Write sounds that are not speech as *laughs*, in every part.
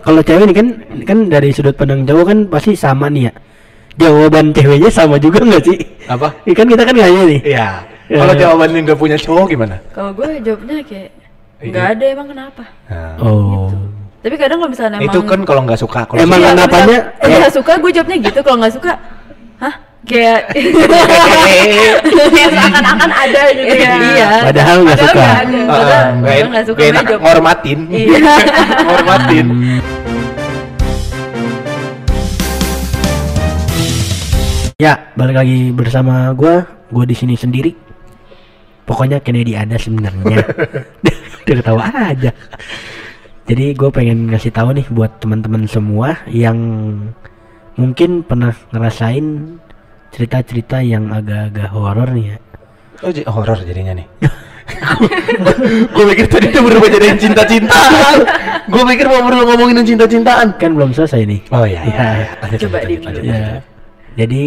kalau cewek nih kan kan dari sudut pandang cowok kan pasti sama nih ya. Jawaban ceweknya sama juga nggak sih? Apa? Ikan kita kan nggak nih. Iya. Ya, Kalau ya. jawabannya nggak punya cowok gimana? Kalau gue jawabnya kayak Iya. nggak ada emang kenapa. Nah, Oh. Tapi kadang kalau misalnya emang itu kan kalau nggak suka. Kalau Emang suka- Iya, kenapanya kalau nggak suka gue jawabnya gitu. Kalau nggak suka, hah? Kayak *laughs* Kayak seakan-akan ada gitu ya. iya. Padahal nggak suka. Ah, Padahal- nggak suka gue enak ngormatin. Iya. *laughs* ngormatin. *laughs* Ya, balik lagi bersama gua. Gua di sini sendiri. Pokoknya Kennedy ada sebenarnya. *laughs* Dia ketawa aja. Jadi gue pengen ngasih tahu nih buat teman-teman semua yang mungkin pernah ngerasain cerita-cerita yang agak-agak horor nih ya. Oh, j- horor jadinya nih. *laughs* gue pikir tadi udah berubah jadi cinta-cintaan. gue pikir mau berdua ngomongin cinta-cintaan. Kan belum selesai nih. Oh iya, iya. Ya. iya. *laughs* Lanjut, Coba lanjut, di lanjut, lanjut, Ya. Jadi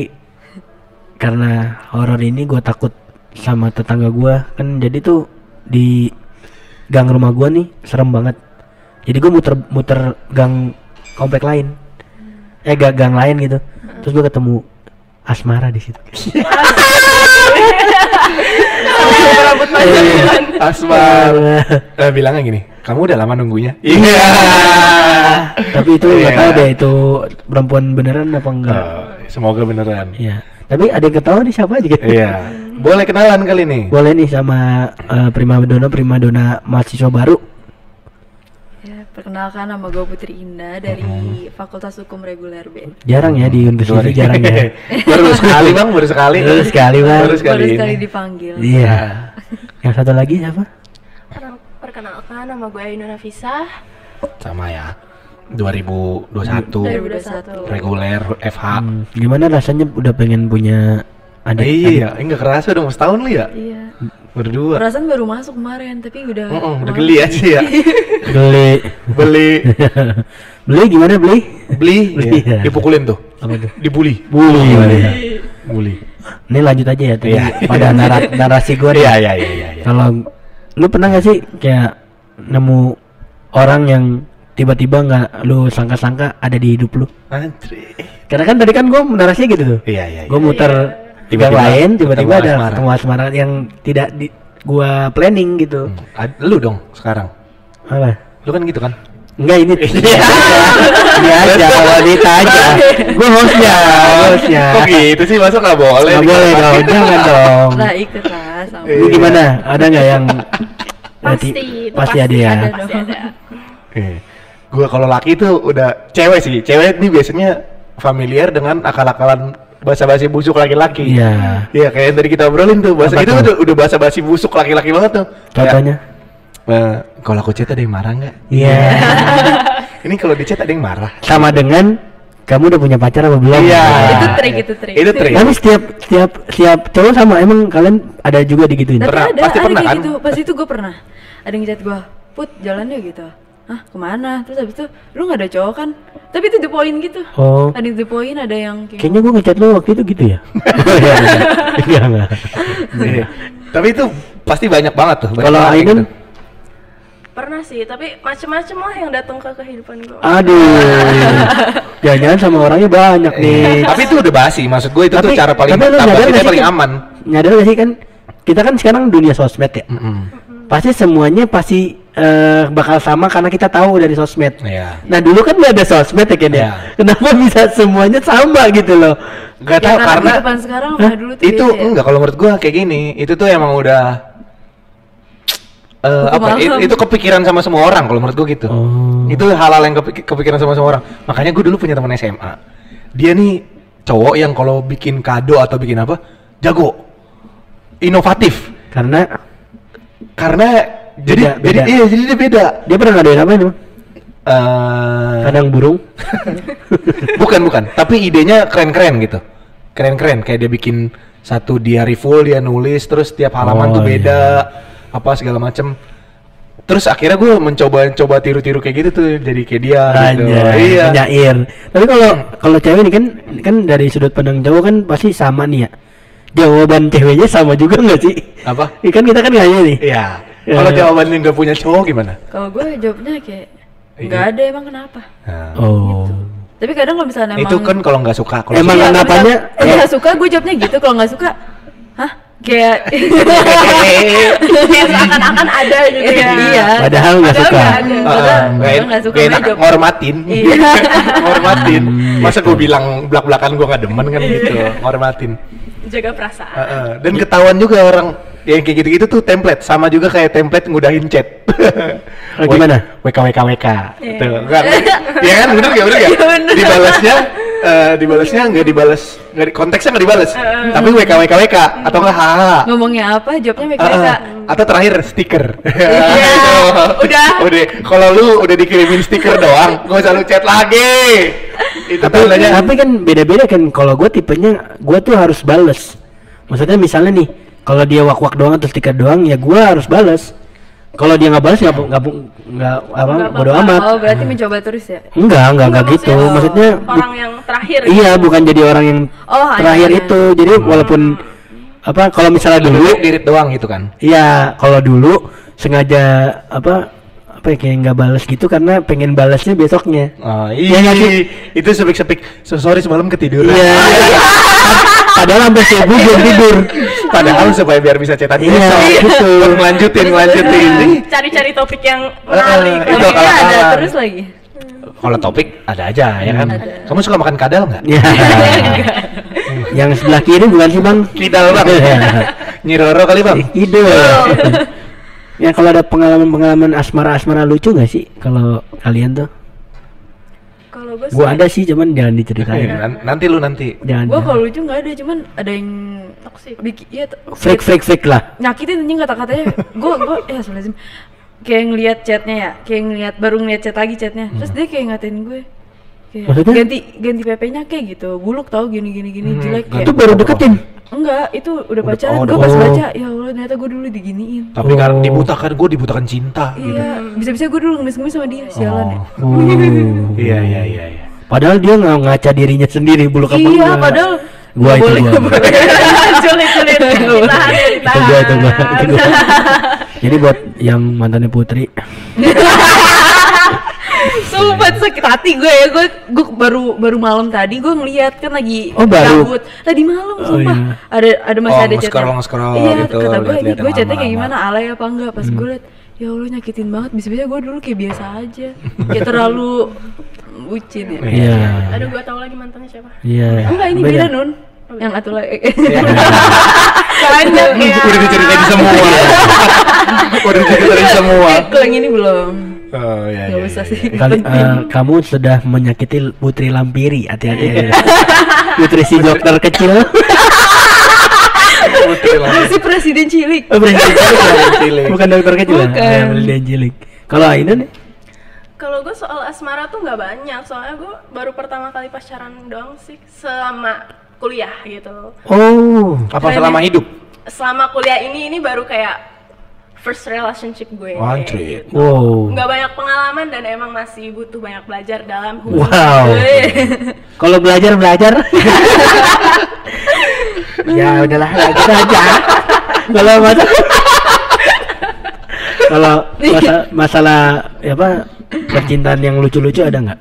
karena horor ini gue takut sama tetangga gua kan jadi tuh di gang rumah gua nih serem banget. Jadi gue muter-muter gang komplek lain, eh gang, gang lain gitu. Terus gue ketemu asmara di situ. *laughs* Rambut panjang. Asmar. Eh, bilangnya gini, kamu udah lama nunggunya? Iya. Tapi itu nggak Iya. tahu deh itu perempuan beneran apa enggak. Eh, semoga beneran. Iya. Tapi ada yang ketawa nih siapa aja gitu. Iya. Boleh kenalan kali nih. Boleh nih sama eh, primadona primadona mahasiswa baru. Ya, perkenalkan nama gue Putri Indah dari Fakultas Hukum Reguler B. Jarang ya di ini jarang ya. *laughs* baru sekali bang, baru sekali. Baru sekali, Bang. Baru sekali. Baru sekali ini. dipanggil. Iya. Yang satu lagi siapa? Perkenalkan nama gue Ainun Nafisa. Sama ya. 2021 2021. reguler FH. Hmm, gimana rasanya udah pengen punya adik? Iya, enggak kerasa udah mau setahun lu ya? Iya. Berdua. Perasaan baru masuk kemarin, tapi udah Mm-mm, udah malas. geli aja ya. *laughs* Beli. Beli, *laughs* beli gimana beli? beli, *laughs* Beli, ya. ya. dipukulin tuh. Apa tuh? Dibully. Bully. Bully. Ini lanjut aja ya tadi Iya. pada nara- narasi gue iya, iya, iya. iya. Kalau lu pernah gak sih kayak nemu orang yang tiba-tiba nggak lu sangka-sangka ada di hidup lu? Anjir. Karena kan tadi kan gue narasinya gitu tuh. Iya, iya. Gue iya. muter tiba Tiba-tiba lain, tiba-tiba ada ketemu asmara yang tidak di gua planning gitu. Hmm, lu dong sekarang. Apa? Lu kan gitu kan? Enggak ini Iya *laughs* aja wanita aja Gue hostnya Hostnya Kok gitu sih? Masa nggak boleh? Nggak boleh dong Jangan *laughs* dong Lah ikut lah sama. Ini gimana? Ada nggak yang Pasti, Pasti ada ya Ada Pasti ada. Eh, gua kalau laki tuh udah cewek sih. Cewek nih biasanya familiar dengan akal-akalan basa-basi busuk laki-laki. Iya Iya, kayak yang tadi kita obrolin tuh. Bahasa Apa itu tuh? udah, udah basa-basi busuk laki-laki banget tuh. Kayak, Contohnya eh, kalau aku chat ada yang marah nggak? Iya *laughs* Ini kalau di chat ada yang marah. Sama dengan Kamu udah punya pacar apa belum? Iya. Itu trik, itu trik. Itu trik. Tapi setiap setiap setiap cowok sama emang kalian ada juga digituin. Tapi Pernah, ada, pasti ada pernah kan? gitu. Pas itu gue pernah. Ada yang chat gue, Put jalan yuk gitu. Hah ke mana? Terus habis itu, lu gak ada cowok kan? Tapi itu the point gitu. Oh. Ada yang the point, ada yang kayak Kayaknya gua ngechat lu waktu itu gitu ya. *laughs* Iya, iya. Iya. Iya. Tapi itu pasti banyak banget tuh. banyak Kalau Ainun gitu. Pernah sih, tapi macem-macem lah yang datang ke kehidupan gue. Aduh. *laughs* Jangan-jangan sama orangnya banyak nih. Iya. Tapi itu udah basi. Maksud gue itu tuh cara paling tapi nyadar kita nggak sih paling kan- aman. Nyadar gak sih kan kita kan sekarang dunia sosmed ya. Mm-mm. Pasti semuanya pasti eh, bakal sama karena kita tahu dari sosmed. Iya. Nah dulu kan nggak ada sosmed ya Ken ya. Iya. Kenapa bisa semuanya sama gitu loh? Gak Ya, tau karena kehidupan sekarang sama dulu tuh itu beda ya. enggak kalau menurut gua kayak gini itu tuh emang udah eh Hukum apa it- itu kepikiran sama semua orang kalau menurut gua gitu Oh. itu hal-hal yang kepik- kepikiran sama semua orang makanya gua dulu punya teman SMA dia nih cowok yang kalau bikin kado atau bikin apa jago inovatif Karena karena jadi Beda, jadi iya jadi dia beda dia pernah ngadain apa nih? Bang? Eh, Kadang burung. *laughs* bukan bukan tapi idenya keren-keren gitu keren-keren kayak dia bikin satu diary full dia nulis terus tiap halaman Oh, tuh beda apa segala macem terus akhirnya gue mencoba coba tiru-tiru kayak gitu tuh jadi kayak dia gitu Anjay, iya penyair. Tapi kalau kalau cewek nih kan kan dari sudut pandang cowok kan pasti sama nih ya. Jawaban ceweknya sama juga nggak sih? apa Ikan kita kan nggak nih. iya Ya. kalau jawabannya nggak punya cowok gimana Kalau gue jawabnya kayak nggak ada emang kenapa Nah, Oh. tapi kadang kalau misalnya emang itu kan kalau nggak suka kalau Emang Iya, kenapanya? kalau Eh. nggak suka gue jawabnya gitu kalau nggak suka hah kayak *laughs* Kayak seakan-akan ada gitu ya. iya Padahal nggak suka. suka, Padahal nggak suka enak ngormatin, Iya. *laughs* ngormatin. Hmm, Masa gitu. gue bilang belak belakan gue nggak demen kan gitu, ngormatin. Jaga perasaan. Heeh. Dan ketahuan juga orang yang kayak gitu-gitu tuh template sama juga kayak template ngudahin chat. *laughs* Oh, gimana? WK WK WK. Iya. Tuh, *laughs* kan? Iya kan bener gak bener gak? Iya. Dibalasnya eh, dibalasnya nggak dibales, nggak di- konteksnya nggak dibales. Tapi WK WK WK atau enggak haha. ngomongnya apa jawabnya Ah, mereka ah. atau terakhir stiker. Iya, udah. *laughs* udah. Kalau lu udah dikirimin stiker doang, gak usah lu chat lagi. Itu Tapi, tandanya. tapi kan beda-beda kan. Kalau gue tipenya, gue tuh harus bales. Maksudnya misalnya nih, kalau dia wak-wak doang atau stiker doang, ya gue harus bales. Kalau dia nggak balas nggak nggak nggak apa Nggak bodo amat. oh berarti mencoba terus ya Enggak, enggak enggak gitu. Maksudnya bu- orang yang terakhir iya gitu. bukan jadi orang yang Oh, hanya- terakhir itu. Jadi walaupun apa kalau misalnya dulu Dulu dirit doang gitu kan. Iya, kalau dulu sengaja apa apa ya kayak nggak balas gitu karena pengen balasnya besoknya. Oh, Iya iya, sih? itu sepik-sepik. So, sorry semalam ketiduran. Iya. *laughs* Padahal sampai subuh belum tidur. Padahal supaya biar bisa cetak Iya, besok. gitu. Buat ngelanjutin, ngelanjutin. Cari-cari topik yang Eh, menarik. itu Topiknya kalau ada kalah. terus lagi Kalau topik ada aja ya kan. Ada. Kamu suka makan kadal nggak? Ya. *laughs* Yang sebelah kiri bukan sih bang? Kidal bang. Nyiroro kali bang. Ide. ya kalau ada pengalaman-pengalaman asmara-asmara lucu nggak sih kalau kalian tuh? Kalau gue Gua ada sih, cuman jangan diceritain. Nan- Nanti lu nanti. Jangan. gue kalau lucu nggak ada cuman ada yang toxic. bikin iya t- Freak, freak, freak lah. nyakitin anjing kata-katanya *laughs* gue gue ya sebenarnya kayak ngeliat chatnya ya kayak ngeliat baru ngeliat chat lagi chatnya terus dia kayak ngatain gue kayak Maksudnya? ganti ganti PP-nya kayak gitu buluk tau gini gini gini Hmm, jelek kayak Itu baru deketin. enggak itu udah Udah- pacaran oh, gue pas oh. baca ya Allah ternyata gue dulu diginiin Tapi Oh. karena dibutakan, gue dibutakan cinta. gitu. iya bisa-bisa gue dulu ngemis-ngemis sama dia sialan ya Oh. Oh. Iya iya iya. iya. Padahal dia nggak ngaca dirinya sendiri bulu apa iya enggak. padahal Gua itu boleh, gua. boleh. *laughs* Sulit sulit. *laughs* Ditahan ya, itu ditahan. gua itu gua itu gua. Jadi buat yang mantannya Putri, *laughs* Sumpah itu sakit hati gue ya gue gue baru baru malam tadi gue ngeliat kan lagi Oh, baru? gabut. tadi malam Oh, sumpah iya. ada ada masih Oh, ada nge-scroll, chatnya nge-scroll iya gitu, kata gue ini lihat-lihat gue chatnya kayak gimana alay apa enggak pas Hmm. gue liat ya Allah nyakitin banget bisa bisa gue dulu kayak biasa aja kayak terlalu bucin ya iya, Aduh gue tahu lagi mantannya siapa. iya. enggak ini beda nun yang satu lagi Banyak ya. *laughs* Udah diceritain semua. Udah diceritain semua. Kalau yang ini belum Oh iya. nggak iya, usah iya. sih Kali, eh, kamu sudah menyakiti Putri Lampiri, hati-hati. ya. *laughs* Putri si dokter kecil. *laughs* Putri si presiden cilik Oh, Presiden cilik ya? Cilik. Bukan dokter kecil. ya? Bukan. Ya, Presiden cilik. Kalau Ainan nih? Kalau gue soal asmara tuh nggak banyak, soalnya gue baru pertama kali pacaran doang sih selama kuliah gitu. Oh. Apa selama hidup? Selama kuliah ini ini baru kayak first relationship gue. Gitu. Wow. Nggak banyak pengalaman dan emang masih butuh banyak belajar dalam hubungan. Wow. *laughs* Kalau belajar belajar. *laughs* ya udahlah lanjut aja. Kalau masa kalau *laughs* masa, masalah ya apa percintaan yang lucu-lucu ada nggak?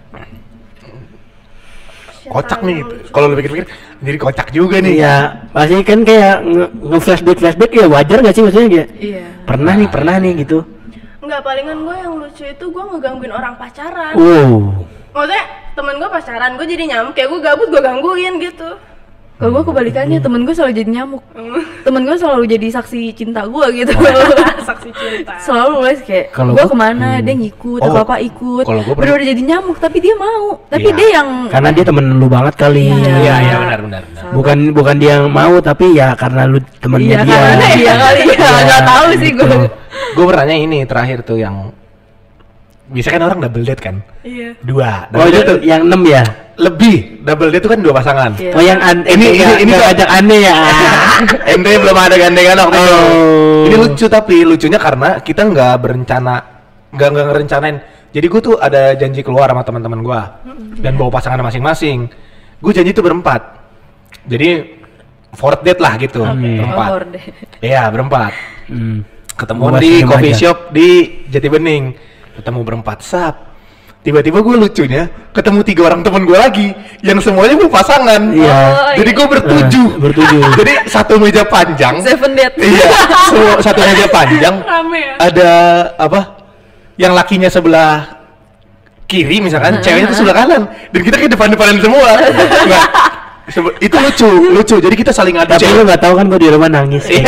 Kocak nih. Kalau lu pikir-pikir jadi kocak juga nih. Iya, pasti kan kayak nge- nge-flashback flashback ya wajar nggak sih maksudnya kayak iya pernah nih pernah nih gitu. Nggak palingan gue yang lucu itu gue ngegangguin orang pacaran. Wow. Maksudnya temen gue pacaran, gue jadi nyamuk kayak gue gabut gue gangguin gitu. Kalau gue kebalikannya, temen gue selalu jadi nyamuk. Temen gue selalu jadi saksi cinta gue gitu. *laughs* Saksi cinta. selalu les kayak Kalau gue gua- ke mana hmm. dia ngikut Oh, apa apa ikut kalau gua pernah- jadi nyamuk tapi dia mau tapi Iya. dia yang Karena dia temen lu banget kali. Iya. Iya iya benar benar. benar. Bukan bukan dia yang mau tapi ya karena lu temennya iya dia. karena iya kali ya Iya, *laughs* nggak tahu sih gue gitu. Gue pernahnya ini terakhir tuh yang bisa kan orang double date kan? Iya. Dua. Oh itu tuh yang 6 ya? Lebih double date tuh kan dua pasangan. Iya. Oh yang an Ini- ini ini- ini ajak aneh ya. *laughs* Ente belum ada gandengan waktu itu. Oh. Ini lucu tapi lucunya karena kita nggak berencana, nggak nggak ngerencanain. Jadi gue tuh ada janji keluar sama teman-teman gue dan bawa pasangan masing-masing. Gue janji tuh berempat. Jadi fourth date lah gitu, berempat. Oh. Iya berempat. Hmm. Ketemuan Gua di coffee aja. shop di Jati Bening. Ketemu berempat sap. Tiba-tiba gue lucunya ketemu tiga orang temen gue lagi yang semuanya berpasangan Iya. Oh, jadi iya. gue bertujuh Eh, bertujuh. *laughs* jadi satu meja panjang Seven date. iya semua- satu meja panjang *laughs* Rame ya? ada apa yang lakinya sebelah kiri misalkan ceweknya tuh sebelah kanan dan kita ke depan-depanan semua *laughs* sebe- itu lucu lucu jadi kita saling adu Tapi lu cewek nggak tahu kan gue di rumah nangis. Iya.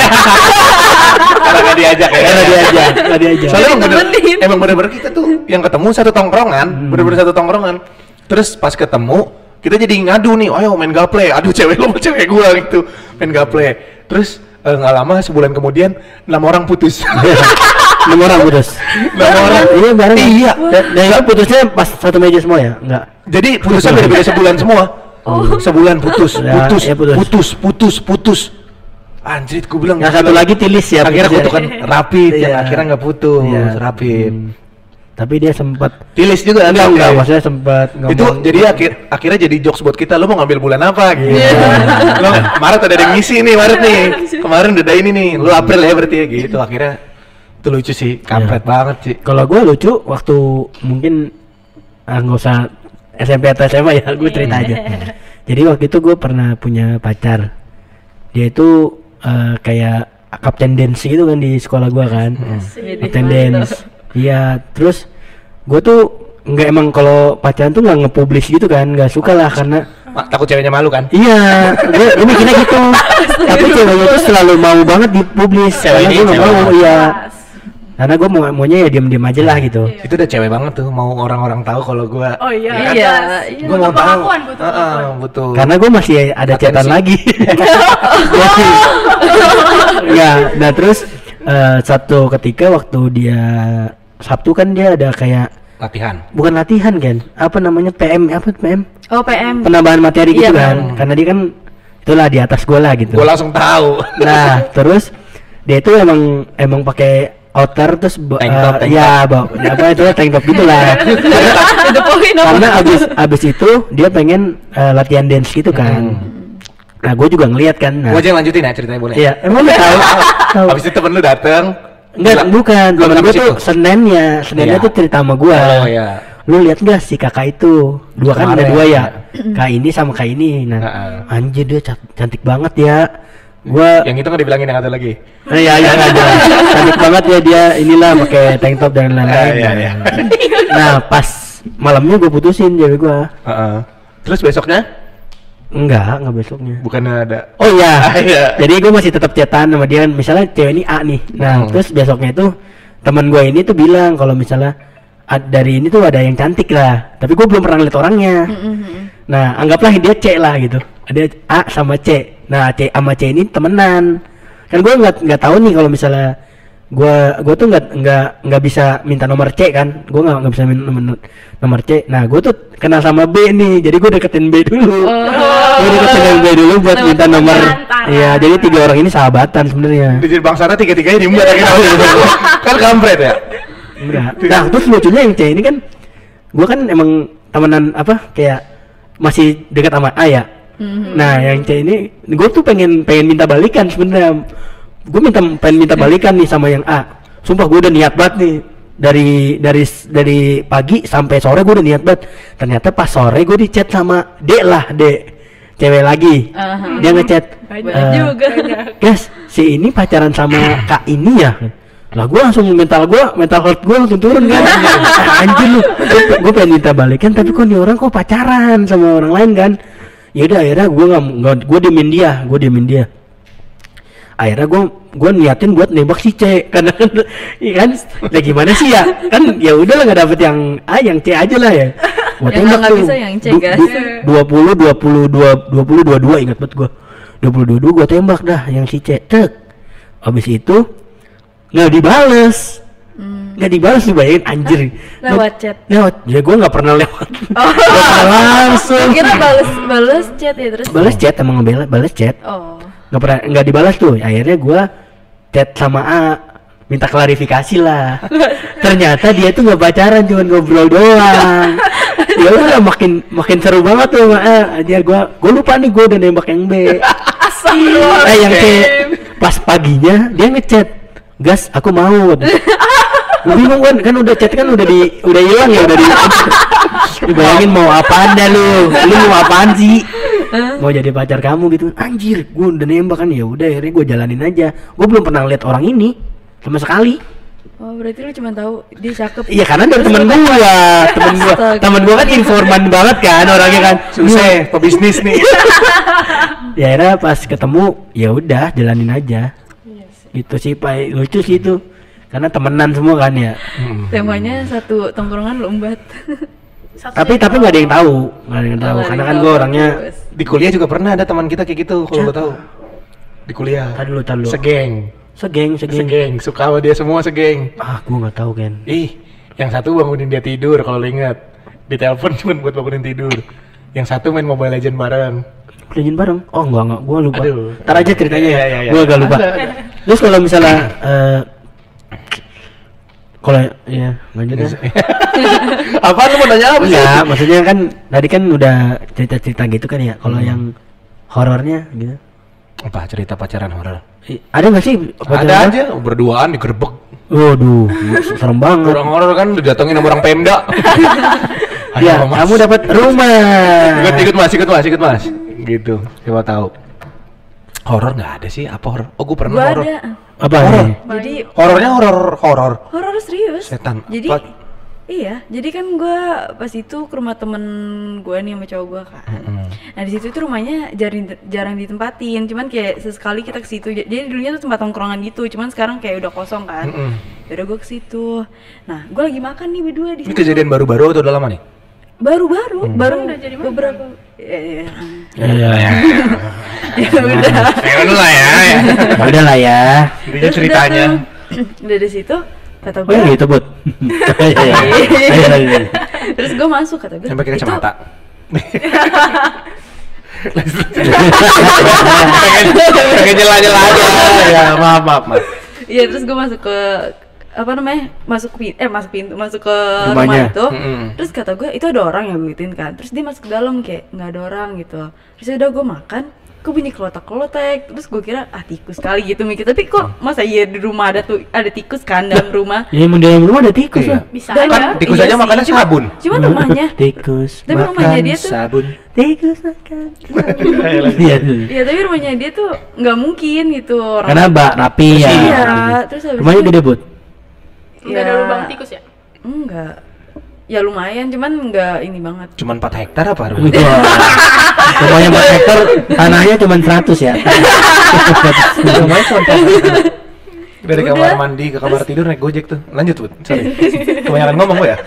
Karena diajak ya. Karena diajak, nggak diajak. soalnya emang bener, emang bener-bener kita tuh yang ketemu satu tongkrongan bener-bener satu tongkrongan. Terus pas ketemu kita jadi ngadu nih ayo main gaple aduh cewek lo cewek gua gitu. Main gaple. Terus eh, nggak lama sebulan kemudian enam orang putus. *laughs* Enam orang putus. enam orang. Iya bareng. iya. Dan, dan itu putusnya pas satu meja semua ya? Enggak. jadi putusnya beda-beda sebulan semua. Sebulan putus Ya, putus, ya, putus. putus putus putus anjir gua bilang Yang satu gila. lagi tilis ya. akhirnya putusnya. kutukan rapid yang Iya. akhirnya nggak putus Iya. rapid Hmm. Tapi dia sempat tilis juga enggak enggak oke. maksudnya sempat ngomong itu jadi akhir akhirnya jadi jokes buat kita lo mau ngambil bulan apa gitu lo Maret ada yang ngisi nih Maret nih kemarin udah ada ini nih lo April ya berarti ya gitu akhirnya itu lucu sih kampret banget sih kalau gue lucu waktu mungkin ah, nggak usah SMP atau SMA ya gue cerita aja jadi waktu itu gue pernah punya pacar dia itu eh, kayak kapten dance gitu kan di sekolah gue kan kapten dance iya terus gue tuh nggak emang kalau pacaran tuh nggak nge-publish gitu kan nggak suka lah karena Ma- takut ceweknya malu kan Iya, gue gue mikirnya gitu. *laughs* Tapi ceweknya tuh selalu mau banget dipublis. Cewek ini mau, iya. Karena gue mau maunya ya diam-diam aja lah gitu. itu udah cewek banget tuh mau orang-orang tahu kalau gua Oh iya. Iya, jelas. iya. gua mau tahu butuh pengakuan. butuh Karena gue masih ada catatan lagi. *laughs* ya, nah terus eh, satu ketika waktu dia Sabtu kan dia ada kayak latihan bukan latihan kan? Apa namanya PM apa PM? Oh PM. Penambahan materi gitu Iya, kan? Karena dia kan itulah di atas gue lah gitu. gua langsung tahu Nah, terus dia itu emang emang pakai outer terus Tank top, eh, tank ya, ba- apa itu tank top gitu lah. *laughs* Itu poin apa? Karena abis abis itu dia pengen eh, latihan dance gitu kan. Nah, gue juga ngeliat kan. Nah, gua aja lanjutin ya ceritanya boleh Iya, emang lu tahu. *laughs* tahu. habis itu temen lu dateng Enggak, bukan. Temen gue tuh? Seninnya, Seninnya Iya. tuh cerita sama gua. oh ya Lu lihat gak si kakak itu? Dua kan ada Kemarin, dua ya. iya. Kak ini sama kak ini. Nah, Heeh. anjir dia ca- cantik banget ya. Gua yang itu nggak dibilangin yang ada lagi Nah, ya, ya, ada. Cantik banget ya dia inilah pakai tank top dan lain-lain. Iya, iya. *laughs* Nah, pas malamnya gue putusin cewek gua. Heeh. terus besoknya Enggak, enggak besoknya. bukannya ada Oh iya. *laughs* Iya. Jadi gue masih tetap chatan sama dia. Misalnya cewek ini A nih. Nah, Hmm. terus besoknya itu teman gue ini tuh bilang kalau misalnya "A- dari ini tuh ada yang cantik lah. Tapi gue belum pernah lihat orangnya. Nah, anggaplah dia C lah gitu. Ada A sama C. Nah, C sama C ini temenan. Kan gue nggak nggak tahu nih kalau misalnya gue gue tuh nggak nggak nggak bisa minta nomor C kan. Gue nggak nggak bisa minta nomor, nomor C. Nah, gue tuh kenal sama B nih. Jadi gue deketin B dulu. Gue deketin B dulu buat Lewat minta nomor. Iya, jadi tiga orang ini sahabatan sebenarnya. di Bang Sana tiga-tiganya diembat kan kampret ya Enggak. Nah, terus lucunya yang C ini kan gua kan emang temenan apa kayak masih dekat sama A ya. Nah, yang C ini gue tuh pengen pengen minta balikan sebenarnya. Gue minta pengen minta balikan nih sama yang A. Sumpah gue udah niat banget nih dari dari dari pagi sampai sore gue udah niat banget. Ternyata pas sore gue di chat sama D lah D cewek lagi. Aha. Dia ngechat. Banyak eh, juga. Guys, si ini pacaran sama kak ini ya? Lah gue langsung mental gue, mental health gue langsung turun kan *laughs* Anjir lu, gue pengen minta balikan tapi kok nih orang kok pacaran sama orang lain kan Ya udah akhirnya gue nggak gue diemin dia, gue diemin dia. Akhirnya gue gue niatin buat nembak si C karena kan *laughs* iya kan? Ya gimana sih ya? Kan ya udah lah nggak dapet yang A yang C aja lah ya. Gue nggak bisa yang C, dua puluh dua puluh dua dua puluh dua dua ingat banget gue dua puluh dua dua gue tembak dah yang si C cek habis itu nggak dibales nggak dibales nih bayangin anjir. Lewat chat. lewat. Ya gue nggak pernah lewat. *laughs* Nggak pernah langsung. Kira bales bales chat ya terus. bales chat emang ngebales bales chat. Oh. nggak pernah nggak dibalas tuh. Akhirnya gua chat sama A minta klarifikasi lah. *laughs* Ternyata dia tuh nggak pacaran cuma ngobrol doang. *laughs* Ya udah makin makin seru banget tuh sama A. Dia gua gua lupa nih gua udah nembak yang B. Eh yang C. pas paginya dia ngechat gas aku mau Gue bingung kan, kan udah chat kan udah di udah hilang ya udah di. *laughs* Lu bayangin mau apaan dah lu? Lu mau apaan sih? Mau jadi pacar kamu gitu? Anjir, gue udah nembak kan ya udah akhirnya gue jalanin aja. Gue belum pernah lihat orang ini sama sekali. Oh berarti lu cuma tahu dia cakep. Iya karena dari temen gua, temen gua, Astaga. temen gua kan informan banget kan orangnya kan. Susah, pebisnis nih. *laughs* Ya akhirnya pas ketemu ya udah jalanin aja. Gitu sih pak, lucu sih itu. Karena temenan semua kan ya. Hmm. Temanya satu tongkrongan lombat. Satu Tapi jadi tapi nggak ada yang tahu, nggak ada yang tahu. Karena kan tahu. orangnya. Di kuliah juga pernah ada teman kita kayak gitu, kalau lo tahu. Di kuliah. Tadi dulu, tadi dulu. Segeng. Segeng, segeng. Segeng, suka sama dia semua segeng. Ah, gua nggak tahu kan. Ih, yang satu bangunin dia tidur kalau lo ingat. Di telepon *laughs* cuma buat bangunin tidur. Yang satu main Mobile Legend bareng. Pelajin bareng? Oh enggak enggak, gua lupa. Aduh. Ntar aja ceritanya Iya, ya. iya, iya. Gua agak lupa. Ada, *laughs* ada. Terus kalau misalnya eh kalau ya lanjut ya. *laughs* apa lu mau nanya apa sih? Enggak, maksudnya kan tadi kan udah cerita-cerita gitu kan ya. Kalau yang horornya gitu. Apa cerita pacaran horor? Ada nggak sih? Ada aja berduaan digerebek. Waduh, serem banget. Orang horor kan didatengin sama orang Pemda. *laughs* Ya, Mas. kamu dapat rumah. ikut ikut mas ikut mas ikut mas gitu siapa tahu horor nggak ada sih apa horor oh gue pernah horor ada. Apa Horor. ini? Jadi horornya horor horor horor serius. Setan. Jadi Apa? iya, jadi kan gua pas itu ke rumah temen gua nih sama cowok gua kan. Nah di situ tuh rumahnya jarang jarang ditempatin, cuman kayak sesekali kita ke situ. Jadi dulunya tuh tempat tongkrongan gitu, cuman sekarang kayak udah kosong kan. Mm-mm. Yaudah gua ke situ. Nah, gua lagi makan nih berdua di ini kejadian baru-baru atau udah lama nih Baru-baru, baru Udah jadi mana? beberapa. Ya, ya. Iya. *laughs* ya udah. ya udah lah ya *laughs* Udah lah ya. intinya Terus ceritanya udah tuh, udah di situ kata Oh gue iya gitu, Bud. *laughs* Iya, iya. Iya, terus gue masuk kata gue sampai ke "Itu kacamata pengen nyela-nyela aja ya maaf maaf mas Iya terus gue masuk ke apa namanya masuk pintu eh masuk pintu masuk ke Rumahnya. rumah itu Mm-mm. terus kata gue itu ada orang yang gue gituin kan terus dia masuk ke dalam kayak nggak ada orang gitu terus udah gue makan kok bunyi kelotak kelotek terus gue kira ah tikus kali gitu mikir tapi kok masa iya di rumah ada tuh ada tikus kan dalam rumah Ya emang di dalam rumah ada tikus Iya. lah. Bisa Dan- aja. kan tikus iya aja sih, makannya cuma- sabun cuman rumahnya *laughs* tikus. Tapi makan rumahnya dia tuh- sabun tikus makan. *laughs* Iya. Iya tapi rumahnya dia tuh nggak mungkin gitu orang Karena mbak rapi ya. Iya, terus habis Rumahnya gede, Bud. Nggak ada Ya. lubang tikus ya? enggak ya lumayan cuman enggak ini banget cuman 4 hektar apa rumah Wah. Rumahnya 4 hektar, tanahnya cuma 100 ya. Rumahnya cuma 4 hektar. dari Udah. kamar mandi ke kamar tidur naik gojek tuh lanjut bud sorry *laughs* kebanyakan ngomong gue ya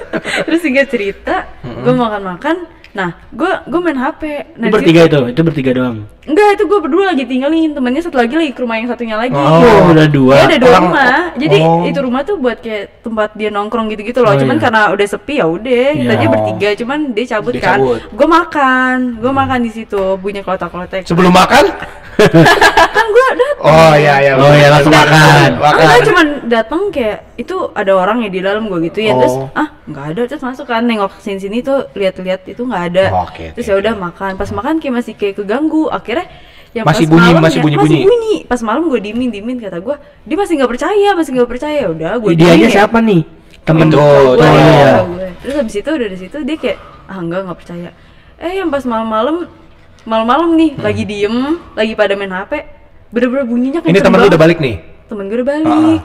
terus singkat cerita gue makan makan nah gue gue main hp Itu nah di bertiga itu, itu bertiga doang. Enggak itu gue berdua lagi tinggalin. Temennya satu lagi lagi ke rumah yang satunya lagi. Oh, udah dua. Dia ada dua Orang- rumah. Jadi oh. itu rumah tuh buat kayak tempat dia nongkrong gitu gitu loh. Oh, cuman iya. karena udah sepi ya udah. Kita Iya. aja bertiga cuman dia cabut Dia kan. gue makan. Gue makan di situ bunyi kelotak kelotek sebelum makan? *laughs* Kan gue udah oh iya iya. Oh, iya, langsung makan. makan. Enggak cuman datang kayak itu ada orang ya di dalam gua gitu ya. Terus Oh. ah nggak ada. Terus masuk kan nengok sini sini tuh lihat-lihat itu nggak ada. Oh, oke, terus oke, ya udah makan. Pas makan kayak masih kayak keganggu. Akhirnya yang Masih pas bunyi, malam masih ya- bunyi-bunyi. masih bunyi. Pas malam gue dimin dimin kata gua. Dia masih nggak percaya masih nggak percaya. Ya udah gue Dia aja siapa nih? Temen Itu, gue itu. ya. terus habis itu udah di situ dia kayak ah enggak nggak percaya. Eh yang pas malam-malam malam-malam nih lagi diem lagi pada main hp bener-bener bunyinya ini kenceng temen lu banget. udah balik nih? Temen gue udah balik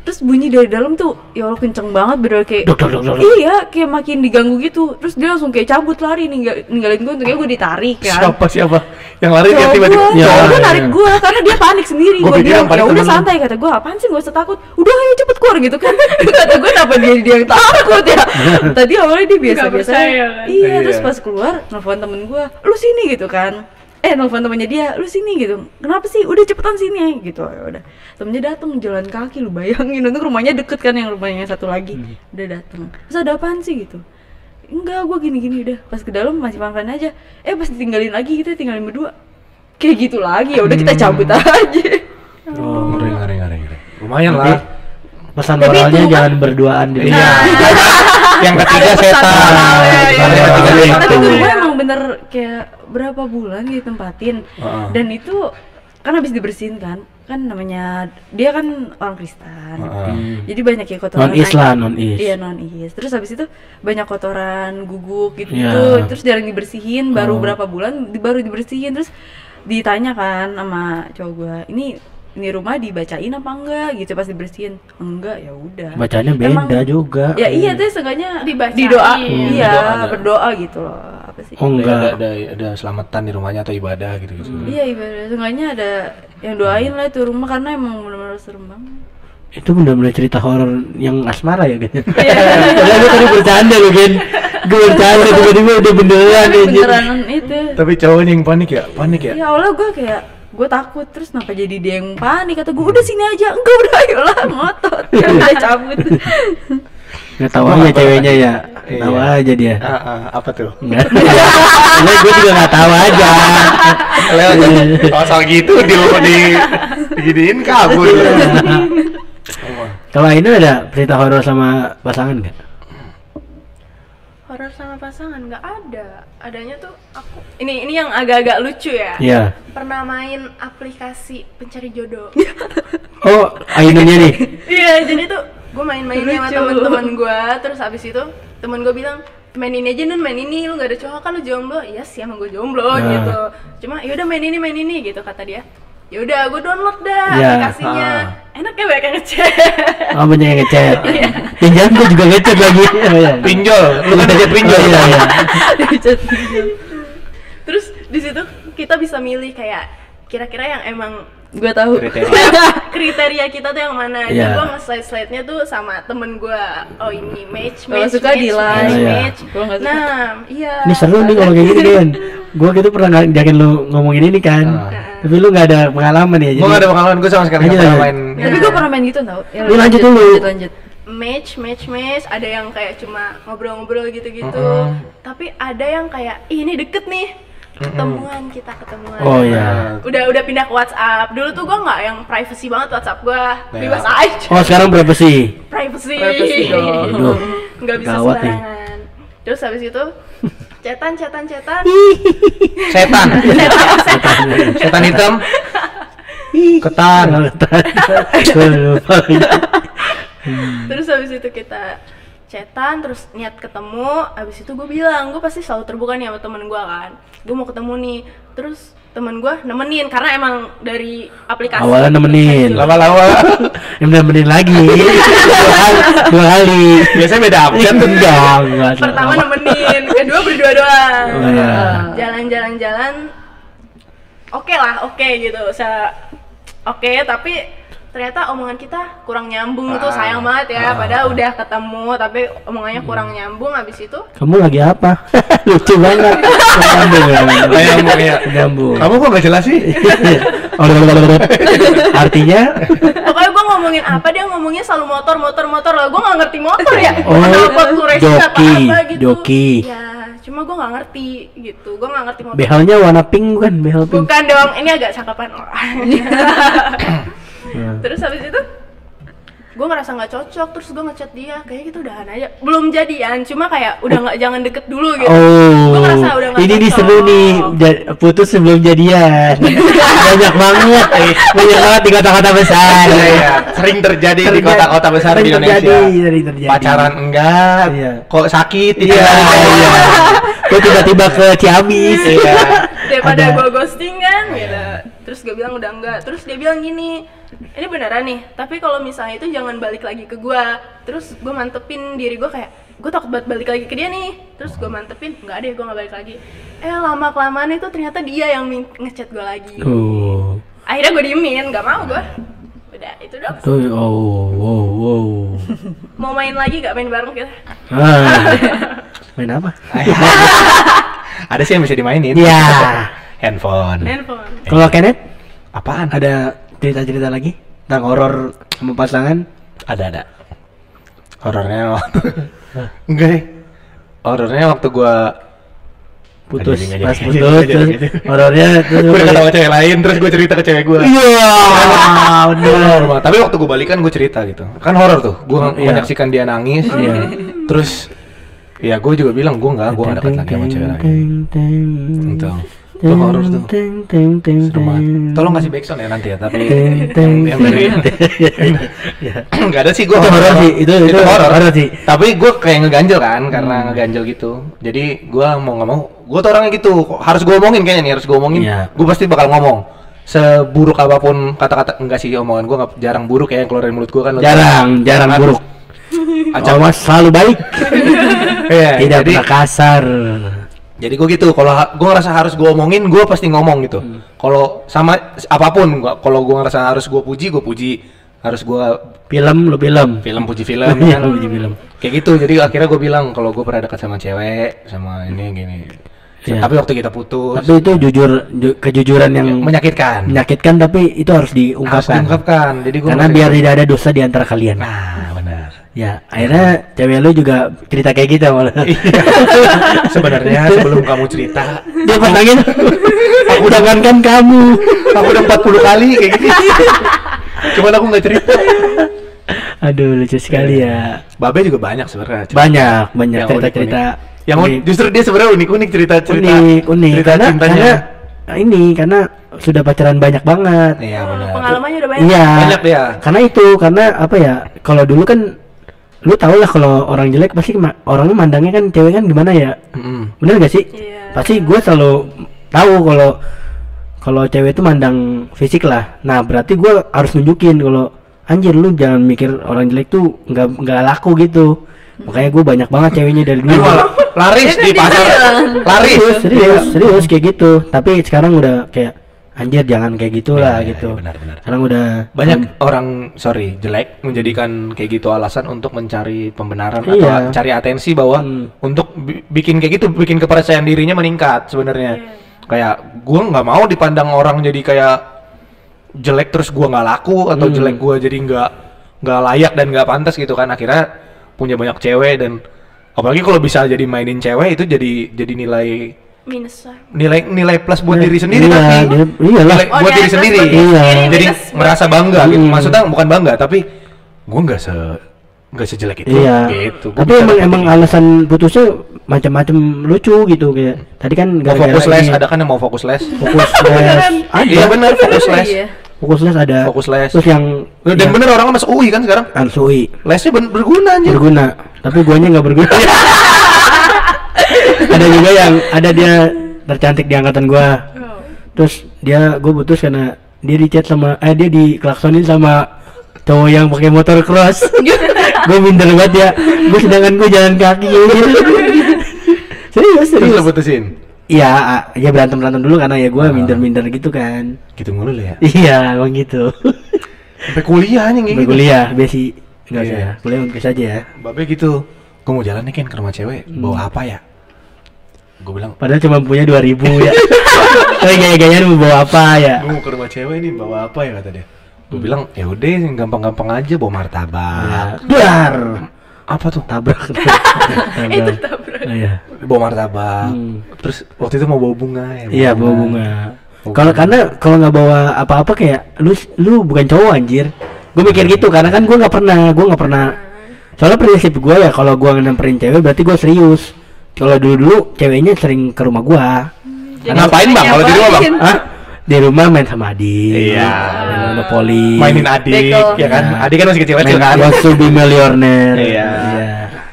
terus bunyi dari dalam tuh ya Allah kenceng banget bener kayak Dok, dok, dok, dok. iya kayak makin diganggu gitu terus dia langsung kayak cabut lari ninggal, ninggalin gue untungnya gue ditarik kan siapa siapa yang lari dia Cowok tiba-tiba gue, Ya, cowok gue ya, narik ya. gue karena dia panik sendiri Gua gue bilang ya udah temen lu." santai kata gue apaan sih gak usah takut udah ayo cepet keluar gitu kan *laughs* kata gue kenapa dia dia yang takut ya *laughs* tadi awalnya dia biasa biasa kan? iya terus Iya. pas keluar nelfon temen gue lu sini gitu kan eh nelfon temennya dia lu sini gitu. Kenapa sih? Udah cepetan sini. Gitu ya udah. Temennya datang jalan kaki lu bayangin. Untuk rumahnya deket kan yang rumahnya yang satu lagi. Udah datang terus ada apaan sih? Gitu. Enggak gue gini gini udah. Pas ke dalam masih makan aja. Eh pas ditinggalin lagi kita tinggalin berdua. Kayak gitu lagi ya udah kita cabut aja. Oh, ngeri ngeri ngeri ngeri. Lumayan Jadi, lah. Pesan Tapi moralnya itu kan- jangan berduaan di iya. Yang ketiga setan. iya, yang iya. ketiga Iya. tapi itu rumah emang bener kayak berapa bulan ditempatin Heeh. dan itu kan habis dibersihin kan kan namanya dia kan orang Kristen. Heeh. Jadi banyak ya kotoran. Non is lah, non is. Iya non is. Terus habis itu banyak kotoran guguk gitu. Iya. Terus jarang dibersihin. Baru Oh. berapa bulan baru dibersihin. Terus ditanya kan sama cowok gua, ini ini rumah dibacain apa enggak gitu pas dibersihin enggak ya udah Bacanya Emang- beda juga. ya iya tuh seenggaknya Dibacain. didoa Hmm, iya berdoa ada. berdoa gitu loh apa sih Oh Ada, enggak. ada, ada selamatan di rumahnya atau ibadah gitu gitu. iya ibadah seenggaknya ada yang doain lah itu rumah karena emang benar-benar serem banget Itu benar-benar cerita horor yang asmara ya kan? Iya. *laughs* Padahal gue tadi bercanda loh kan. Gue bercanda tiba-tiba udah beneran Tapi aja. beneran itu Tapi cowoknya yang panik ya, panik ya. ya awalnya gue kayak gue takut terus kenapa jadi dia yang panik kata gue udah sini aja enggak udah *laughs* ayolah ngotot *laughs* udah cabut Nggak tahu aja ceweknya ya. Iya. Tahu aja dia. Ah, ah, apa tuh? *laughs* Enggak. gue juga nggak tahu aja. Lewat oh, soal gitu di di diginiin kabur. Kalau ini ada cerita horor sama pasangan nggak? Horor sama pasangan nggak ada. Adanya tuh aku. Ini ini yang agak-agak lucu ya. Iya. Pernah main aplikasi pencari jodoh. *laughs* Oh, ainannya nih. Iya, jadi tuh gue main-main sama teman-teman gue, terus abis itu temen gue bilang main ini aja nun main ini lu gak ada cowok kan lu jomblo iya sih emang gue jomblo Nah. gitu cuma yaudah main ini main ini gitu kata dia yaudah gue download dah Ya, aplikasinya enak ya banyak yang ngechat Oh, banyak yang ngechat. *laughs* Yang gue juga ngechat lagi. *laughs* Oh, iya. Pinjol, lu kan ngechat pinjol. Oh, iya, iya. *laughs* terus di situ kita bisa milih kayak kira-kira yang emang gue tahu Kriteria. *laughs* kriteria kita tuh yang mana Iya. jadi gue nge-slide slide nya tuh sama temen gue oh ini match Kalau match suka match, di match, like. Iya. match. Suka. nah iya Ini seru nih kalau kayak gini kan. Gue gitu pernah ngajakin lu ngomongin ini kan. Ah. Tapi lu nggak ada pengalaman ya. Gue gak ada pengalaman, gue sama sekali gak pernah main. tapi gue pernah main gitu tau Ya, Lu lanjut dulu. lanjut, lanjut. match match match ada yang kayak cuma ngobrol-ngobrol gitu-gitu Mm-mm. tapi ada yang kayak Ih, ini deket nih ketemuan kita ketemuan Oh iya. udah udah pindah ke WhatsApp dulu tuh gue nggak yang privacy banget WhatsApp gue Ya. bebas aja Oh, sekarang berapa sih? privacy, Privacy. Aduh. nggak bisa Gawat nih. sembarangan terus habis itu *laughs* cetan cetan cetan Setan. *laughs* Setan hitam. Ketan. *laughs* Lupa. terus habis itu kita chatan terus niat ketemu habis itu gue bilang gue pasti selalu terbuka nih sama temen gue kan gue mau ketemu nih terus temen gue nemenin karena emang dari aplikasi Awalnya nemenin. Lama-lama. *laughs* Yang nemenin lagi. *laughs* Dua kali. Biasanya beda update tuh. Enggak, pertama nemenin kedua berdua doang Oh, iya. jalan-jalan-jalan oke lah oke gitu saya oke tapi ternyata omongan kita kurang nyambung tuh Ah. sayang banget Ah. ya padahal udah ketemu tapi omongannya kurang nyambung habis itu Kamu lagi apa? *laughs* Lucu banget. Nyambung ya. Nyambung, ya. Nyambung. Kamu kok gak jelas sih? *laughs* Artinya pokoknya gue ngomongin apa dia ngomongnya selalu motor motor motor lah gue nggak ngerti motor ya Oh, kenapa tuh racing apa apa gitu joki. ya cuma gue nggak ngerti gitu gue nggak ngerti motor behalnya warna pink bukan? Behel pink. bukan dong ini agak cakapan orang *laughs* Hmm. terus habis itu gue ngerasa nggak cocok terus gue ngechat dia kayak gitu udahan aja belum jadian cuma kayak udah nggak jangan deket dulu gitu Oh, Gua ngerasa udah nggak ini nih cocok. seru nih putus sebelum jadian. *laughs* Banyak banget, banyak banget di kota-kota besar. Iya, iya. Sering terjadi di kota-kota besar di Indonesia. terjadi, sering terjadi. Pacaran enggak, Iya. kok sakit Iya, iya. Gue tiba-tiba ke Ciamis. Iya. daripada Ada. gue ghosting kan gitu terus gue bilang udah enggak terus dia bilang gini ini beneran nih tapi kalau misalnya itu jangan balik lagi ke gue terus gue mantepin diri gue kayak gue takut banget balik lagi ke dia nih terus gue mantepin nggak deh gue nggak balik lagi eh lama kelamaan itu ternyata dia yang ngechat gue lagi Oh. akhirnya gue diemin nggak mau gue udah itu dong Tuh, oh, wow, wow. mau main lagi gak main bareng kita Ah. *laughs* Main apa? *laughs* Ada sih yang bisa dimainin. Iya. Handphone. handphone Kalau Kenneth Apaan? ada cerita-cerita lagi tentang horor sama pasangan? Ada ada. Horornya waktu *laughs* enggak deh. Horornya waktu gua Putus, Nggak pas nggak putus, nggak nggak horornya *laughs* terus gua ketawa cewek lain terus gua cerita ke cewek gua. Iya. *laughs* Normal. Tapi waktu gua balikan gua cerita gitu. Kan horor tuh. Gua Iya. menyaksikan dia nangis. Iya. Terus ya gua juga bilang gua enggak, gua enggak dekat lagi sama cewek lain. Gitu. Itu horor tuh. Serem banget. teng. Tolong kasih backsound ya nanti ya, tapi Teng teng yang dari *laughs* Ya. *clears throat* nggak ada sih gue Itu horor sih, itu- itu horor sih. Hmm. Tapi gue kayak ngeganjel kan, karena ngeganjel gitu. Jadi gue mau nggak mau, gue tuh orangnya gitu. Harus gue omongin kayaknya nih, harus gue omongin. Iya. Gue pasti bakal ngomong. Seburuk apa pun kata-kata enggak sih omongan gue nggak jarang buruk ya yang keluar dari mulut gue kan. Jarang, jarang buruk. Acak Awas selalu baik. *laughs* Iya, Tidak jadi pernah kasar. Jadi gue gitu. Kalau gue ngerasa harus gue omongin, gue pasti ngomong gitu. Hmm. Kalau sama apa pun, gua- kalau gue ngerasa harus gue puji, gue puji. Harus gue Film lu film. film puji film Iya, kan puji film. kayak gitu jadi akhirnya gue bilang kalau gue pernah dekat sama cewek sama ini gini Iya. tapi waktu kita putus Tapi itu jujur ju- kejujuran yang menyakitkan menyakitkan tapi itu harus harus diungkapkan. diungkapkan jadi gue Karena biar tidak ada dosa di antara kalian. nah Ya, akhirnya cewek lu juga cerita kayak gitu malah. Iya. *laughs* sebenarnya sebelum kamu cerita Dia pasangin aku jangankan kamu. aku udah 40 kali kayak gini cuman aku nggak cerita Aduh lucu sekali ya. babe juga banyak sebenarnya cerita. Banyak, banyak Yang cerita-cerita. unik-unik. yang unik. justru dia sebenarnya unik unik cerita cerita unik, unik. cerita karena, cintanya karena ini karena sudah pacaran banyak banget. iya benar Pengalamannya udah banyak. Iya. Banyak dia. Karena itu, karena apa ya? Kalau dulu kan lu tau lah kalau orang jelek pasti ma- orangnya mandangnya kan cewek kan gimana ya? Mm-mm. Bener gak sih? Iya. Pasti gue selalu tahu kalau kalau cewek itu mandang fisik lah. Nah, berarti gue harus nunjukin kalau anjir lu jangan mikir orang jelek tuh nggak nggak laku gitu. Makanya gue banyak banget ceweknya dari dulu. laris di pasar laris Serius, serius, serius kayak gitu. Tapi sekarang udah kayak anjir jangan kayak gitulah iya, gitu. iya, benar, benar. Sekarang udah banyak orang sorry jelek menjadikan kayak gitu alasan untuk mencari pembenaran atau Iya. cari atensi bahwa Hmm. untuk bi- bikin kayak gitu bikin kepercayaan dirinya meningkat sebenarnya Iya. kayak gua nggak mau dipandang orang jadi kayak jelek terus gua nggak laku atau Hmm. jelek gua jadi nggak nggak layak dan nggak pantas gitu kan akhirnya punya banyak cewek dan apalagi kalau bisa jadi mainin cewek itu jadi jadi nilai Minus lah. nilai nilai plus buat Iya, diri sendiri iya, tapi dia- iyalah. Nilai Oh, buat diri sendiri Iya. jadi merasa bangga gitu Hmm. maksudnya bukan bangga tapi gua nggak se nggak sejelek itu Iya. gitu Gua Tapi emang emang gitu. alasan putusnya macam-macam lucu gitu kayak. Tadi kan mau gara-gara fokus les ini, ada kan yang mau fokus les fokus *laughs* les. Ada. iya benar fokus les Iya. Fokus les ada. fokus les Terus yang dan yang bener orang masuk UI kan sekarang Ansui lesnya ben- berguna aja berguna, tapi guanya nggak berguna. *laughs* ada juga yang ada dia tercantik di angkatan gua. Oh. Terus dia gue putus karena dia dicat sama eh dia diklaksonin sama cowok yang pakai motor cross. *laughs* gue minder banget ya. Gue sedangkan gue jalan kaki gitu. *laughs* serius terus serius. lo putusin Iya, ah, ya berantem berantem dulu karena ya gue minder minder gitu kan. gitu mulu ya Iya, emang gitu. sampai kuliah nih gitu kuliah, besi enggak Iya. usah ya. Kuliah mungkin saja ya. babe gitu gua mau jalan nih kan ke rumah cewek Hmm. bawa apa ya gua bilang Padahal cuma punya 2000 ya. *laughs* Tapi gaya-gayaan mau bawa apa ya? Gue mau ke rumah cewek nih bawa apa ya kata dia. Gue bilang ya udah yang gampang-gampang aja bawa Ya. martabak. Dar. Apa tuh? *laughs* Tabrak. Itu tabrak. iya. Bawa martabak. Hmm. Terus waktu itu mau bawa bunga ya. Iya bawa bunga. Kalau karena kalau nggak bawa apa-apa kayak lu lu bukan cowok anjir. Gue mikir gitu karena kan gue nggak pernah gue nggak pernah. Soalnya prinsip gue ya kalau gue nyamperin cewek berarti gue serius. Kalau dulu dulu ceweknya sering ke rumah gue. Jadi Ngapain bang kalau di rumah bang? Hah? Di rumah main sama adik. Iya. Main monopoli. Mainin adik, Beko. ya kan? Iya. Adik kan masih kecil-kecil Main kan? To be millionaire. Iya.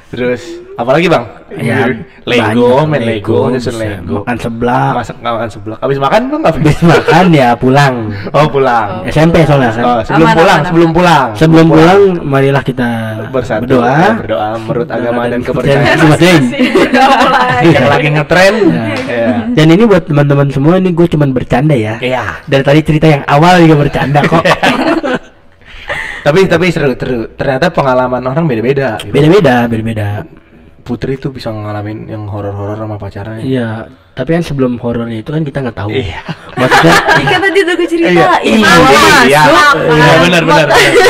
Terus apalagi bang? Ya, Lego, main Lego, nyusun. Lego. Makan seblak. Masak makan sebelah. Abis makan lu ngapain? Habis makan ya pulang. Oh pulang. SMP soalnya kan. Oh, sebelum Aman, pulang, aman, sebelum pulang. Sebelum pulang, marilah kita bersatu berdoa. ya, berdoa menurut agama dan kepercayaan yang lagi ngetren. Ya. Iya. Dan ini buat teman-teman semua ini gue cuman bercanda ya. Iya. Dari tadi cerita yang awal juga bercanda kok. *laughs* Tapi tapi seru, seru. Ternyata pengalaman orang beda-beda. gitu. Beda-beda, beda-beda. Putri tuh bisa ngalamin yang horor-horor sama pacarnya. Iya, tapi kan sebelum horornya itu kan kita nggak tahu. Iya. Maksudnya Tadi *laughs* kan tadi udah gue ceritain. Iya. Iya. Iya. Iya benar benar.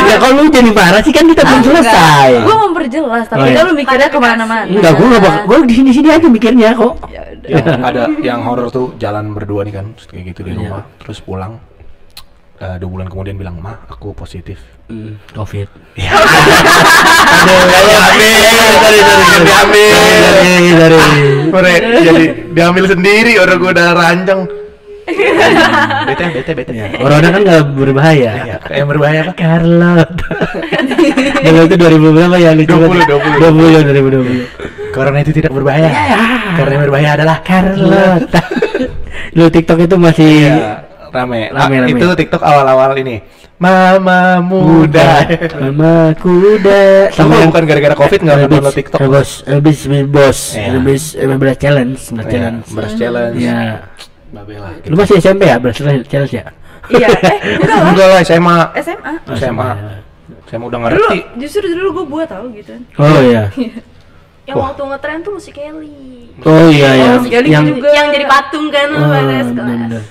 ya kalau lu jadi marah sih kan kita belum selesai. Gue memperjelas, tapi iya. kan lu mikirnya ke mana-mana. Enggak, gue nggak bakal. Gue di sini sini aja mikirnya kok. Ya udah. Yang ada yang horor tuh jalan berdua nih kan, kayak gitu di Iya. rumah, terus pulang. Eh, dua bulan kemudian bilang, "Mah, aku positif." Hmm, Covid. Ya. *laughs* Aduh, diambil, diambil. Dari dari. Ore, jadi diambil sendiri orang gue udah rancang bete bete bete Ya, corona kan nggak berbahaya. Iya, yang berbahaya apa Carlot. Kalau itu 2000 berapa ya lucu 20, 20 20 20. corona itu tidak berbahaya karena yang berbahaya adalah Carlot. Lu TikTok itu masih Iya, rame. Rame, Ah, rame. Itu TikTok awal-awal ini. Mama muda. Mama kuda Sama bukan gara-gara Covid nggak Rebus- download TikTok. Bos, Iya. rebus, eh, beras challenge, beras Iya, challenge. Beras challenge. Iya. Babela. Lu masih SMP ya beras challenge ya? Iya, eh enggak lah. *laughs* Enggak lah SMA. SMA. SMA. SMA udah Dulu, ngerti. justru dulu gue buat tau gitu. Oh *laughs* iya. Yang Wah. waktu ngetren tuh musik Kelly. Oh iya Oh, yang yang juga. Yang jadi patung kan Oh, pada bener.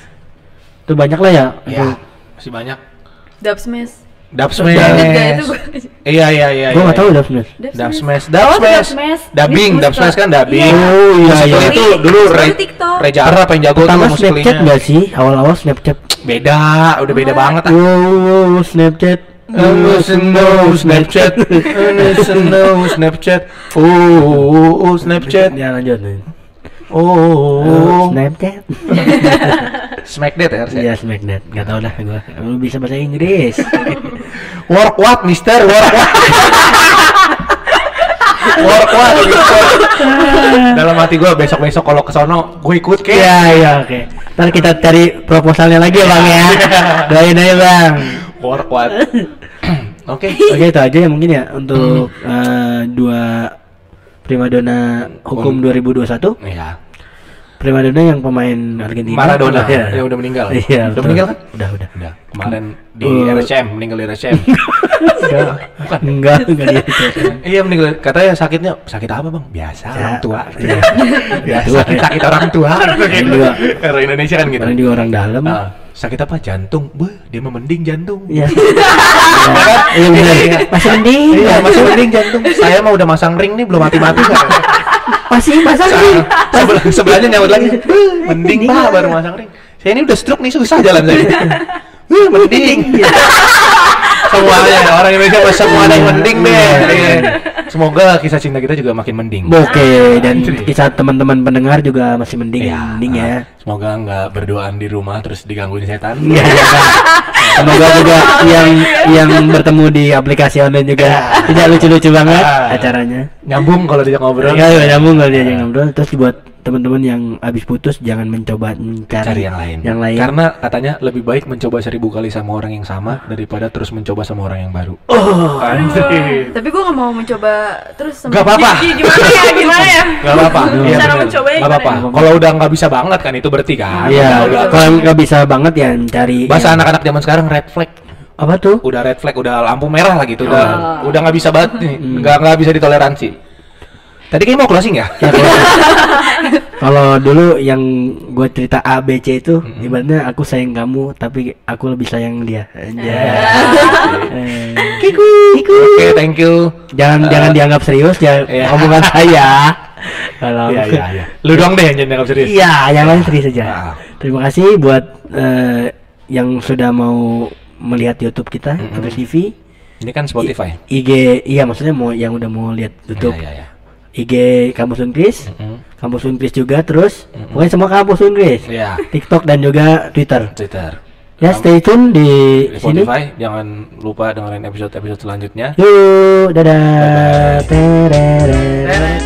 Itu banyak lah ya. Ya, masih banyak. Dub Smash. Dub Ingat gak itu Smash. gue? Iya iya iya. Gua iya, nggak tahu iya. Dub Smash. Dub Smash, Oh, Dub Dub Smash. Smash. Dubbing, Ini Dub Smash kan dubbing. Iya. Oh iya iya. itu dulu Baru Re TikTok. Reza Arab yang jago tuh Pertama Snapchat musikalinya. nggak sih? Awal-awal Snapchat. Beda, udah beda Oh. banget ah. Wow, Snapchat. no Snapchat, *laughs* no Snapchat, oh, oh Snapchat, Ya lanjut nih. Oh, Snapchat. *laughs* Smack That ya harusnya. Iya Snapchat. Gak tau lah gua. Lu bisa bahasa Inggris. *laughs* Work what, Mister? Work what? *laughs* Work what, Mister? Dalam hati gue besok-besok kalau ke sono gue ikut ke. Iya iya oke. Ntar kita cari proposalnya lagi ya bang ya. Doain aja bang. Work what? *clears throat* Oke. Oke itu aja ya mungkin ya untuk eh, dua primadona hukum 2021. Iya. Primadona yang pemain Argentina. Maradona ya. yang udah meninggal. Iya. Udah betul. meninggal kan? Udah udah. Udah. Kemarin di Uh. RSCM, meninggal di RSCM. *laughs* Enggak. Enggak enggak gitu. iya meninggal. Katanya sakitnya sakit apa bang? Biasa Ya, orang tua. iya. *laughs* Biasa sakit, sakit orang tua. tua. Orang Indonesia kan gitu. Orang juga orang dalam. Ah, sakit apa? Jantung. Beuh, dia mah mending jantung. Iya. *laughs* Iya benar. Masih mending. Iya, masih mending jantung. Saya mah udah masang ring nih, belum mati-mati kan. Masih masang ring. Sebelah, sebelahnya nyaut lagi. Mending pak baru masang ring. Saya ini udah stroke nih susah jalan saya. *laughs* Mending. Semuanya orang Indonesia mah semua ada yang mending deh. Iya. Semoga kisah cinta kita juga makin mending. Oke, dan Anjir. kisah teman-teman pendengar juga masih mending, Iya, mending ya. Semoga nggak berduaan di rumah terus digangguin setan. Iya, iya. Semoga juga yang yang bertemu di aplikasi online juga tidak lucu-lucu banget Ah. acaranya. Nyambung kalau diajak ngobrol. Ya, ya, nyambung kalau dia ngobrol. Terus buat teman-teman yang habis putus jangan mencoba mencari Cari yang lain. Yang lain. Karena katanya lebih baik mencoba seribu kali sama orang yang sama daripada terus mencoba sama orang yang baru. oh, Anjir. Tapi gue gak mau mencoba terus sama Gak apa-apa. Gi- Gimana ya? Gimana ya? Gak apa-apa. Iya, Cara mencobanya Gak apa-apa. Kalau udah nggak bisa banget kan itu berarti kan. Iya, Udah, udah. kalau nggak bisa banget ya cari Bahasa anak-anak zaman sekarang red flag. apa tuh? Udah red flag, udah lampu merah lah gitu. Udah Oh. udah nggak bisa banget nih. Hmm. Nggak nggak bisa ditoleransi. Tadi kayak mau closing ya? *laughs* Ya, kalau, dulu yang gue cerita A B C itu Hmm. ibaratnya aku sayang kamu tapi aku lebih sayang dia. Anjay. Eh, Oke, thank you. jangan jangan dianggap serius ya Iya. omongan *laughs* saya. Kalau Iya, iya, iya. Lu dong deh yang jadi anggap serius. Iya, yang lain serius saja. Ah. Terima kasih buat eh, yang sudah mau melihat YouTube kita, Mm-mm. Terus TV. Ini kan Spotify. IG iya maksudnya mau yang udah mau lihat YouTube. Iya, iya, iya. IG Kampus Unkris, Mm-mm. Kampus Unkris juga terus. Mm-mm. Pokoknya semua Kampus Unkris. Iya. TikTok dan juga Twitter. Twitter. Ya stay tune di Di sini. Spotify, jangan lupa dengerin episode-episode selanjutnya. Yuk, dadah. Bye-bye. Tereret.